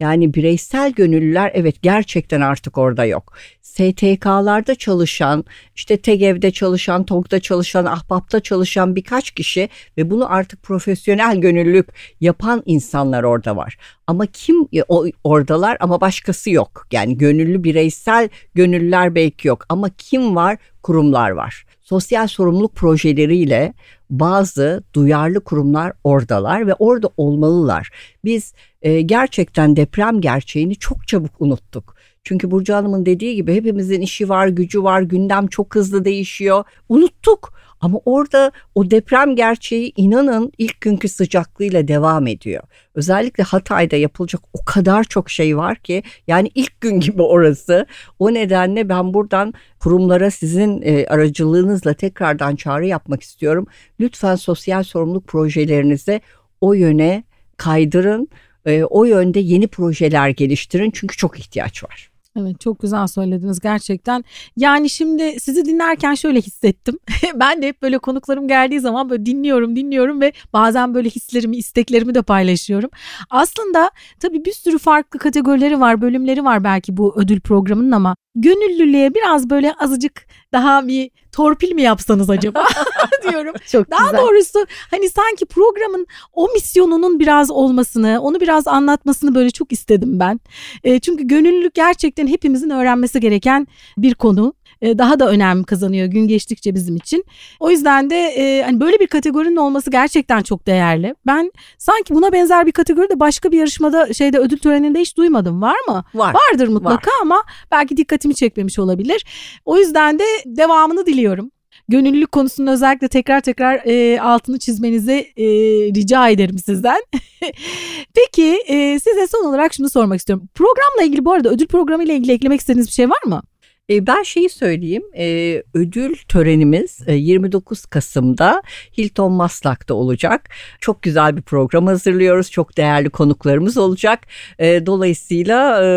Yani bireysel gönüllüler evet gerçekten artık orada yok. STK'larda çalışan, işte TEGEV'de çalışan, TOG'da çalışan, Ahbap'ta çalışan birkaç kişi ve bunu artık profesyonel gönüllülük yapan insanlar orada var. Ama kim o, oradalar ama başkası yok. Yani gönüllü bireysel gönüllüler belki yok ama kim var? Kurumlar var. Sosyal sorumluluk projeleriyle bazı duyarlı kurumlar oradalar ve orada olmalılar. Biz e, gerçekten deprem gerçeğini çok çabuk unuttuk. Çünkü Burcu Hanım'ın dediği gibi hepimizin işi var, gücü var, gündem çok hızlı değişiyor. Unuttuk. Ama orada o deprem gerçeği inanın ilk günkü sıcaklığıyla devam ediyor. Özellikle Hatay'da yapılacak o kadar çok şey var ki yani ilk gün gibi orası. O nedenle ben buradan kurumlara sizin e, aracılığınızla tekrardan çağrı yapmak istiyorum. Lütfen sosyal sorumluluk projelerinizi o yöne kaydırın. E, o yönde yeni projeler geliştirin çünkü çok ihtiyaç var. Evet çok güzel söylediniz gerçekten. Yani şimdi sizi dinlerken şöyle hissettim. ben de hep böyle konuklarım geldiği zaman böyle dinliyorum dinliyorum ve bazen böyle hislerimi isteklerimi de paylaşıyorum. Aslında tabii bir sürü farklı kategorileri var bölümleri var belki bu ödül programının ama gönüllülüğe biraz böyle azıcık daha bir torpil mi yapsanız acaba diyorum. Çok Daha güzel. doğrusu hani sanki programın o misyonunun biraz olmasını, onu biraz anlatmasını böyle çok istedim ben. E, çünkü gönüllülük gerçekten hepimizin öğrenmesi gereken bir konu. E, daha da önem kazanıyor gün geçtikçe bizim için. O yüzden de e, hani böyle bir kategorinin olması gerçekten çok değerli. Ben sanki buna benzer bir kategori de başka bir yarışmada şeyde ödül töreninde hiç duymadım. Var mı? Var. Vardır mutlaka ama belki dikkatimi çekmemiş olabilir. O yüzden de devamını diliyorum. Gönüllülük konusunda özellikle tekrar tekrar e, altını çizmenizi e, rica ederim sizden. Peki e, size son olarak şunu sormak istiyorum. Programla ilgili bu arada ödül programı ile ilgili eklemek istediğiniz bir şey var mı? E, ben şeyi söyleyeyim, e, ödül törenimiz e, 29 Kasım'da Hilton Maslak'ta olacak. Çok güzel bir program hazırlıyoruz, çok değerli konuklarımız olacak. E, dolayısıyla e,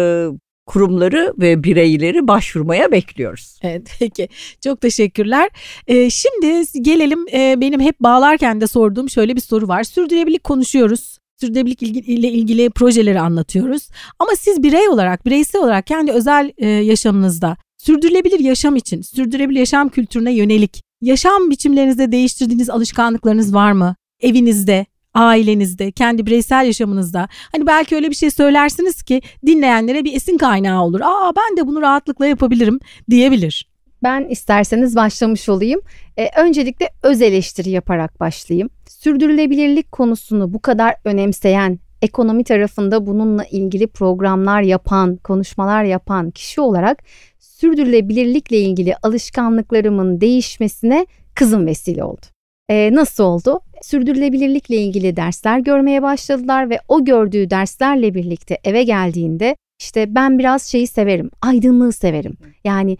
kurumları ve bireyleri başvurmaya bekliyoruz. Evet peki çok teşekkürler. Ee, şimdi gelelim e, benim hep bağlarken de sorduğum şöyle bir soru var. Sürdürülebilirlik konuşuyoruz. Sürdürülebilirlik ile ilgili projeleri anlatıyoruz. Ama siz birey olarak, bireysel olarak kendi özel e, yaşamınızda sürdürülebilir yaşam için, sürdürülebilir yaşam kültürüne yönelik yaşam biçimlerinizde değiştirdiğiniz alışkanlıklarınız var mı? Evinizde, ailenizde, kendi bireysel yaşamınızda. Hani belki öyle bir şey söylersiniz ki dinleyenlere bir esin kaynağı olur. Aa ben de bunu rahatlıkla yapabilirim diyebilir. Ben isterseniz başlamış olayım. Ee, öncelikle öz eleştiri yaparak başlayayım. Sürdürülebilirlik konusunu bu kadar önemseyen, ekonomi tarafında bununla ilgili programlar yapan, konuşmalar yapan kişi olarak sürdürülebilirlikle ilgili alışkanlıklarımın değişmesine kızım vesile oldu. Ee, nasıl oldu? Sürdürülebilirlikle ilgili dersler görmeye başladılar ve o gördüğü derslerle birlikte eve geldiğinde işte ben biraz şeyi severim, aydınlığı severim. Yani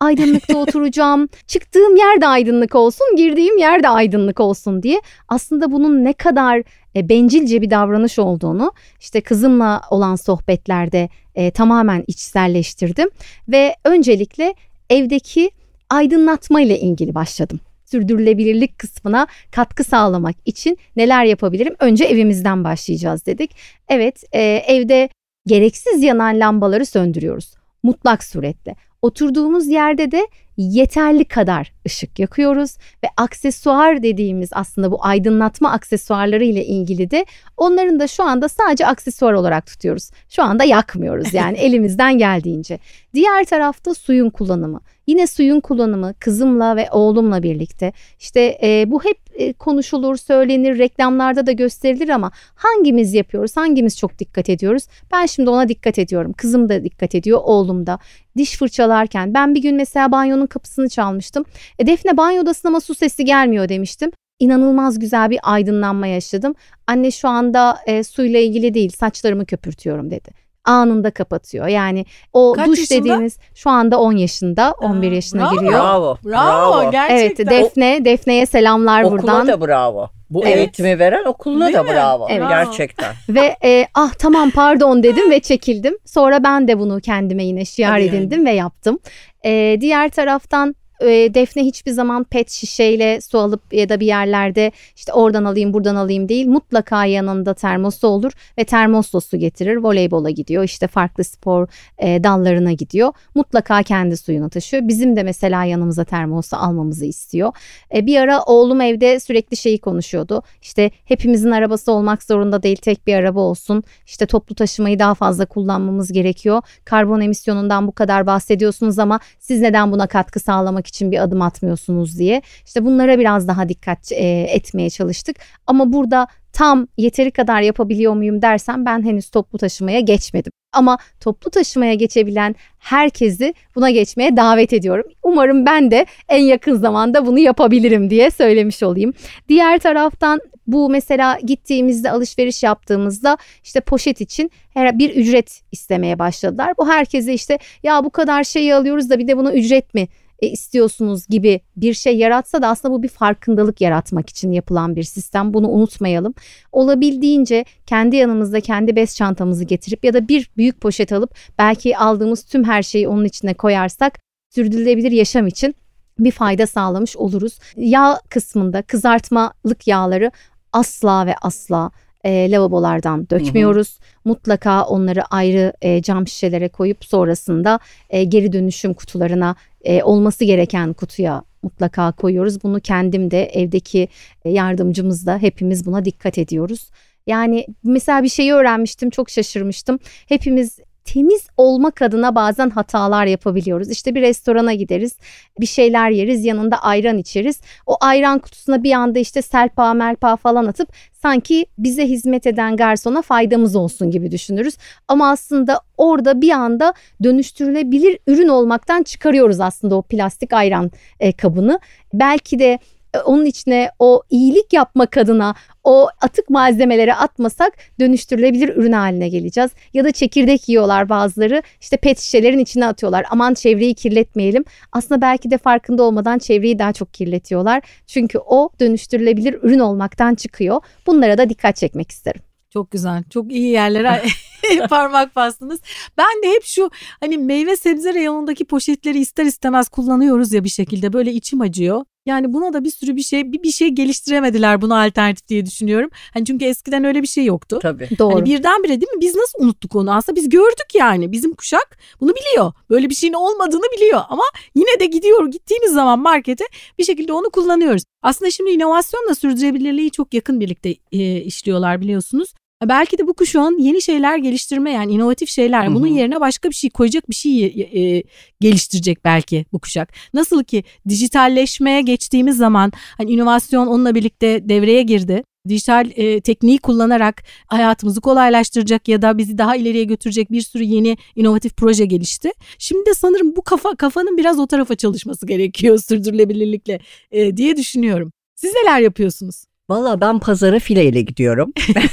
aydınlıkta oturacağım, çıktığım yer de aydınlık olsun, girdiğim yer de aydınlık olsun diye aslında bunun ne kadar e, bencilce bir davranış olduğunu işte kızımla olan sohbetlerde e, tamamen içselleştirdim ve öncelikle evdeki aydınlatma ile ilgili başladım. Sürdürülebilirlik kısmına katkı sağlamak için neler yapabilirim? Önce evimizden başlayacağız dedik. Evet, e, evde gereksiz yanan lambaları söndürüyoruz. Mutlak suretle. Oturduğumuz yerde de yeterli kadar ışık yakıyoruz ve aksesuar dediğimiz aslında bu aydınlatma aksesuarları ile ilgili de onların da şu anda sadece aksesuar olarak tutuyoruz. Şu anda yakmıyoruz yani elimizden geldiğince. Diğer tarafta suyun kullanımı. Yine suyun kullanımı kızımla ve oğlumla birlikte işte e, bu hep e, konuşulur, söylenir, reklamlarda da gösterilir ama hangimiz yapıyoruz, hangimiz çok dikkat ediyoruz? Ben şimdi ona dikkat ediyorum. Kızım da dikkat ediyor, oğlum da. Diş fırçalarken ben bir gün mesela banyonun kapısını çalmıştım. E, Defne banyodasın ama su sesi gelmiyor demiştim inanılmaz güzel bir aydınlanma yaşadım. Anne şu anda e, suyla ilgili değil saçlarımı köpürtüyorum dedi anında kapatıyor. Yani o Kaç duş yaşında? dediğimiz şu anda 10 yaşında, 11 yaşına bravo. giriyor. Bravo. Bravo, gerçekten. Evet, Defne, Defne'ye selamlar Okula buradan. da bravo. Bu Evet. eğitimi veren okuluna Değil da mi? bravo. Evet. Gerçekten. Ve e, ah tamam pardon dedim ve çekildim. Sonra ben de bunu kendime yine şiar yani. edindim ve yaptım. E, diğer taraftan e, Defne hiçbir zaman pet şişeyle su alıp ya da bir yerlerde işte oradan alayım buradan alayım değil. Mutlaka yanında termosu olur ve termosla su getirir. Voleybola gidiyor işte farklı spor e, dallarına gidiyor. Mutlaka kendi suyunu taşıyor. Bizim de mesela yanımıza termosu almamızı istiyor. E, bir ara oğlum evde sürekli şeyi konuşuyordu. İşte hepimizin arabası olmak zorunda değil tek bir araba olsun. İşte toplu taşımayı daha fazla kullanmamız gerekiyor. Karbon emisyonundan bu kadar bahsediyorsunuz ama siz neden buna katkı sağlamak için bir adım atmıyorsunuz diye. İşte bunlara biraz daha dikkat e, etmeye çalıştık. Ama burada tam yeteri kadar yapabiliyor muyum dersem ben henüz toplu taşımaya geçmedim. Ama toplu taşımaya geçebilen herkesi buna geçmeye davet ediyorum. Umarım ben de en yakın zamanda bunu yapabilirim diye söylemiş olayım. Diğer taraftan bu mesela gittiğimizde alışveriş yaptığımızda işte poşet için her bir ücret istemeye başladılar. Bu herkese işte ya bu kadar şeyi alıyoruz da bir de buna ücret mi e, istiyorsunuz gibi bir şey yaratsa da aslında bu bir farkındalık yaratmak için yapılan bir sistem. Bunu unutmayalım. Olabildiğince kendi yanımızda kendi bez çantamızı getirip ya da bir büyük poşet alıp belki aldığımız tüm her şeyi onun içine koyarsak sürdürülebilir yaşam için bir fayda sağlamış oluruz. Yağ kısmında kızartmalık yağları asla ve asla e, lavabolardan dökmüyoruz. Mutlaka onları ayrı e, cam şişelere koyup sonrasında e, geri dönüşüm kutularına e, olması gereken kutuya mutlaka koyuyoruz. Bunu kendim de evdeki e, yardımcımız da hepimiz buna dikkat ediyoruz. Yani mesela bir şeyi öğrenmiştim çok şaşırmıştım. Hepimiz temiz olmak adına bazen hatalar yapabiliyoruz. İşte bir restorana gideriz, bir şeyler yeriz, yanında ayran içeriz. O ayran kutusuna bir anda işte selpa melpa falan atıp sanki bize hizmet eden garsona faydamız olsun gibi düşünürüz. Ama aslında orada bir anda dönüştürülebilir ürün olmaktan çıkarıyoruz aslında o plastik ayran e, kabını. Belki de onun içine o iyilik yapmak adına o atık malzemeleri atmasak dönüştürülebilir ürün haline geleceğiz. Ya da çekirdek yiyorlar bazıları işte pet şişelerin içine atıyorlar. Aman çevreyi kirletmeyelim. Aslında belki de farkında olmadan çevreyi daha çok kirletiyorlar. Çünkü o dönüştürülebilir ürün olmaktan çıkıyor. Bunlara da dikkat çekmek isterim. Çok güzel. Çok iyi yerlere parmak bastınız. Ben de hep şu hani meyve sebze reyonundaki poşetleri ister istemez kullanıyoruz ya bir şekilde. Böyle içim acıyor. Yani buna da bir sürü bir şey bir, bir şey geliştiremediler buna alternatif diye düşünüyorum. Hani çünkü eskiden öyle bir şey yoktu. Tabii. Doğru. Hani birdenbire değil mi? Biz nasıl unuttuk onu? Aslında biz gördük yani. Bizim kuşak bunu biliyor. Böyle bir şeyin olmadığını biliyor ama yine de gidiyor. Gittiğimiz zaman markete bir şekilde onu kullanıyoruz. Aslında şimdi inovasyonla sürdürülebilirliği çok yakın birlikte e, işliyorlar biliyorsunuz. Belki de bu kuşağın yeni şeyler geliştirme yani inovatif şeyler. Hı hı. Bunun yerine başka bir şey koyacak bir şey e, geliştirecek belki bu kuşak. Nasıl ki dijitalleşmeye geçtiğimiz zaman hani inovasyon onunla birlikte devreye girdi. Dijital e, tekniği kullanarak hayatımızı kolaylaştıracak ya da bizi daha ileriye götürecek bir sürü yeni inovatif proje gelişti. Şimdi de sanırım bu kafa kafanın biraz o tarafa çalışması gerekiyor sürdürülebilirlikle e, diye düşünüyorum. Siz neler yapıyorsunuz? Valla ben pazara fileyle gidiyorum.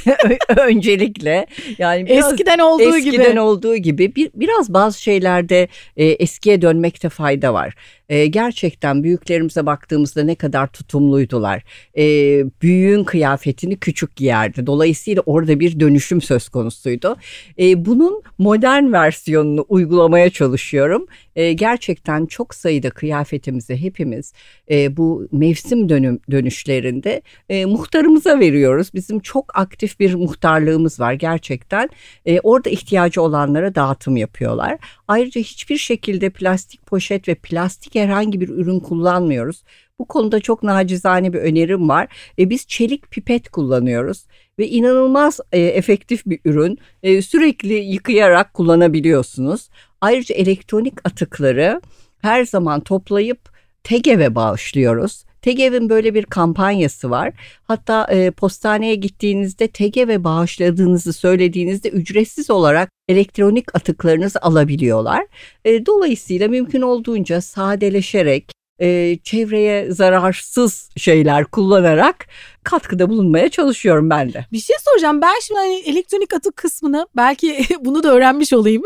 Öncelikle. Yani biraz Eskiden olduğu eskiden gibi. olduğu gibi bir, biraz bazı şeylerde e, eskiye dönmekte fayda var. E, gerçekten büyüklerimize baktığımızda ne kadar tutumluydular. E, büyüğün kıyafetini küçük giyerdi. Dolayısıyla orada bir dönüşüm söz konusuydu. E, bunun modern versiyonunu uygulamaya çalışıyorum. E, gerçekten çok sayıda kıyafetimizi hepimiz e, bu mevsim dönüm dönüşlerinde e, muhtarımıza veriyoruz. Bizim çok aktif bir muhtarlığımız var gerçekten. E, orada ihtiyacı olanlara dağıtım yapıyorlar. Ayrıca hiçbir şekilde plastik poşet ve plastik herhangi bir ürün kullanmıyoruz. Bu konuda çok nacizane bir önerim var. E, biz çelik pipet kullanıyoruz ve inanılmaz e, efektif bir ürün. E, sürekli yıkayarak kullanabiliyorsunuz. Ayrıca elektronik atıkları her zaman toplayıp TEGEV'e bağışlıyoruz. TEGEV'in böyle bir kampanyası var. Hatta e, postaneye gittiğinizde TEGEV'e bağışladığınızı söylediğinizde ücretsiz olarak elektronik atıklarınızı alabiliyorlar. E, dolayısıyla mümkün olduğunca sadeleşerek e, çevreye zararsız şeyler kullanarak katkıda bulunmaya çalışıyorum ben de. Bir şey soracağım. Ben şimdi hani elektronik atık kısmını belki bunu da öğrenmiş olayım.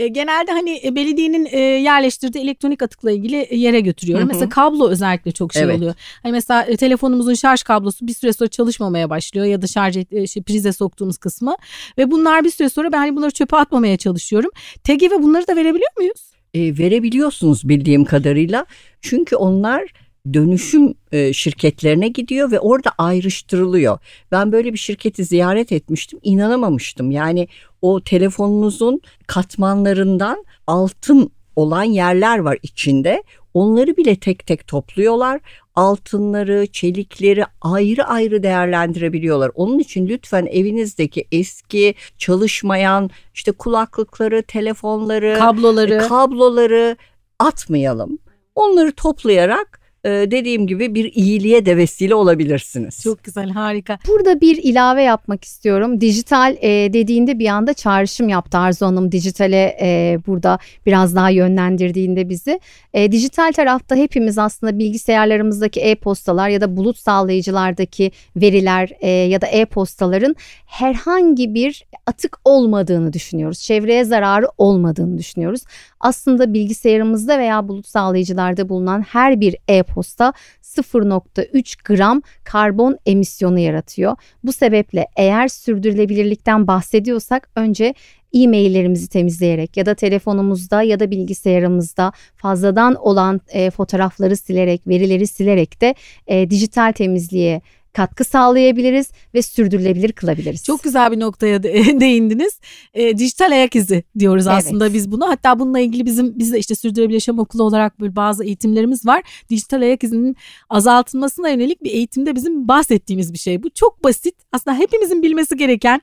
E, genelde hani e, belediyenin e, yerleştirdiği elektronik atıkla ilgili yere götürüyorum. Hı hı. Mesela kablo özellikle çok şey evet. oluyor. Hani mesela e, telefonumuzun şarj kablosu bir süre sonra çalışmamaya başlıyor ya da şarj e, şey, prize soktuğumuz kısmı ve bunlar bir süre sonra ben hani bunları çöpe atmamaya çalışıyorum. TGV bunları da verebiliyor muyuz? E, verebiliyorsunuz bildiğim kadarıyla. Çünkü onlar dönüşüm e, şirketlerine gidiyor ve orada ayrıştırılıyor. Ben böyle bir şirketi ziyaret etmiştim, inanamamıştım. Yani o telefonunuzun katmanlarından altın olan yerler var içinde. Onları bile tek tek topluyorlar. Altınları, çelikleri ayrı ayrı değerlendirebiliyorlar. Onun için lütfen evinizdeki eski çalışmayan işte kulaklıkları, telefonları, kabloları, kabloları atmayalım. Onları toplayarak dediğim gibi bir iyiliğe de vesile olabilirsiniz. Çok güzel harika. Burada bir ilave yapmak istiyorum. Dijital e, dediğinde bir anda çağrışım yaptı Arzu Hanım. Dijitale e, burada biraz daha yönlendirdiğinde bizi. E, dijital tarafta hepimiz aslında bilgisayarlarımızdaki e-postalar ya da bulut sağlayıcılardaki veriler e, ya da e-postaların herhangi bir atık olmadığını düşünüyoruz. Çevreye zararı olmadığını düşünüyoruz. Aslında bilgisayarımızda veya bulut sağlayıcılarda bulunan her bir e-posta 0.3 gram karbon emisyonu yaratıyor. Bu sebeple eğer sürdürülebilirlikten bahsediyorsak önce e-maillerimizi temizleyerek ya da telefonumuzda ya da bilgisayarımızda fazladan olan e, fotoğrafları silerek, verileri silerek de e, dijital temizliğe katkı sağlayabiliriz ve sürdürülebilir kılabiliriz. Çok güzel bir noktaya değindiniz. E, dijital ayak izi diyoruz evet. aslında biz bunu. Hatta bununla ilgili bizim biz de işte sürdürülebilir yaşam okulu olarak böyle bazı eğitimlerimiz var. Dijital ayak izinin azaltılmasına yönelik bir eğitimde bizim bahsettiğimiz bir şey. Bu çok basit. Aslında hepimizin bilmesi gereken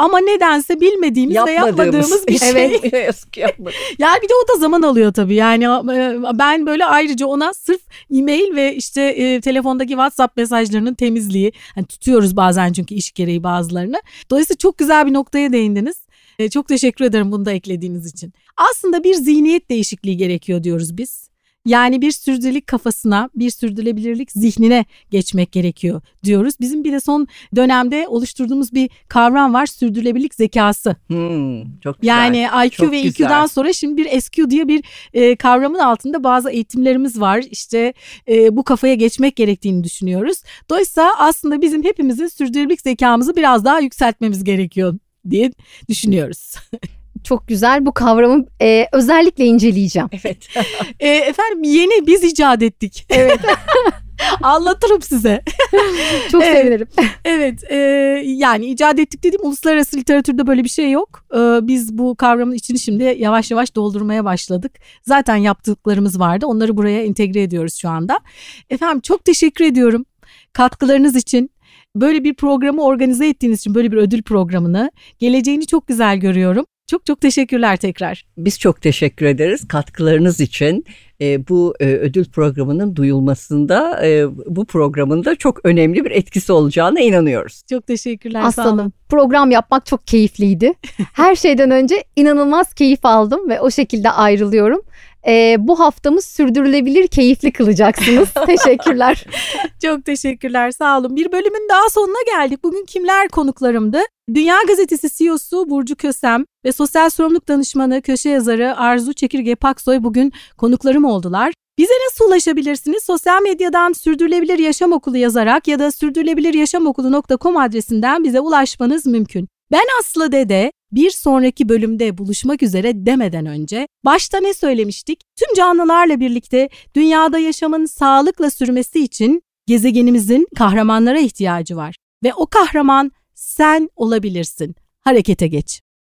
ama nedense bilmediğimiz ve yapmadığımız bir şey. Evet. yani bir de o da zaman alıyor tabii. Yani e, ben böyle ayrıca ona sırf e-mail ve işte e, telefondaki WhatsApp mesajlarının temizliği yani tutuyoruz bazen çünkü iş gereği bazılarını. Dolayısıyla çok güzel bir noktaya değindiniz. E, çok teşekkür ederim bunu da eklediğiniz için. Aslında bir zihniyet değişikliği gerekiyor diyoruz biz. Yani bir sürdürülebilirlik kafasına, bir sürdürülebilirlik zihnine geçmek gerekiyor diyoruz. Bizim bir de son dönemde oluşturduğumuz bir kavram var sürdürülebilirlik zekası. Hmm, çok güzel. Yani IQ çok ve güzel. EQ'dan sonra şimdi bir SQ diye bir e, kavramın altında bazı eğitimlerimiz var. İşte e, bu kafaya geçmek gerektiğini düşünüyoruz. Dolayısıyla aslında bizim hepimizin sürdürülebilirlik zekamızı biraz daha yükseltmemiz gerekiyor diye düşünüyoruz. çok güzel bu kavramı e, özellikle inceleyeceğim. Evet. e, efendim yeni biz icat ettik. Evet. Anlatırım size. Çok evet, sevinirim. Evet e, yani icat ettik dediğim uluslararası literatürde böyle bir şey yok. E, biz bu kavramın içini şimdi yavaş yavaş doldurmaya başladık. Zaten yaptıklarımız vardı onları buraya entegre ediyoruz şu anda. Efendim çok teşekkür ediyorum katkılarınız için. Böyle bir programı organize ettiğiniz için böyle bir ödül programını geleceğini çok güzel görüyorum. Çok çok teşekkürler tekrar. Biz çok teşekkür ederiz katkılarınız için. E, bu e, ödül programının duyulmasında e, bu programın da çok önemli bir etkisi olacağına inanıyoruz. Çok teşekkürler. Aslanım program yapmak çok keyifliydi. Her şeyden önce inanılmaz keyif aldım ve o şekilde ayrılıyorum e, bu haftamız sürdürülebilir keyifli kılacaksınız. Teşekkürler. Çok teşekkürler sağ olun. Bir bölümün daha sonuna geldik. Bugün kimler konuklarımdı? Dünya Gazetesi CEO'su Burcu Kösem ve sosyal sorumluluk danışmanı köşe yazarı Arzu Çekirge Paksoy bugün konuklarım oldular. Bize nasıl ulaşabilirsiniz? Sosyal medyadan Sürdürülebilir Yaşam Okulu yazarak ya da sürdürülebiliryaşamokulu.com adresinden bize ulaşmanız mümkün. Ben Aslı Dede bir sonraki bölümde buluşmak üzere demeden önce başta ne söylemiştik? Tüm canlılarla birlikte dünyada yaşamın sağlıkla sürmesi için gezegenimizin kahramanlara ihtiyacı var ve o kahraman sen olabilirsin. Harekete geç.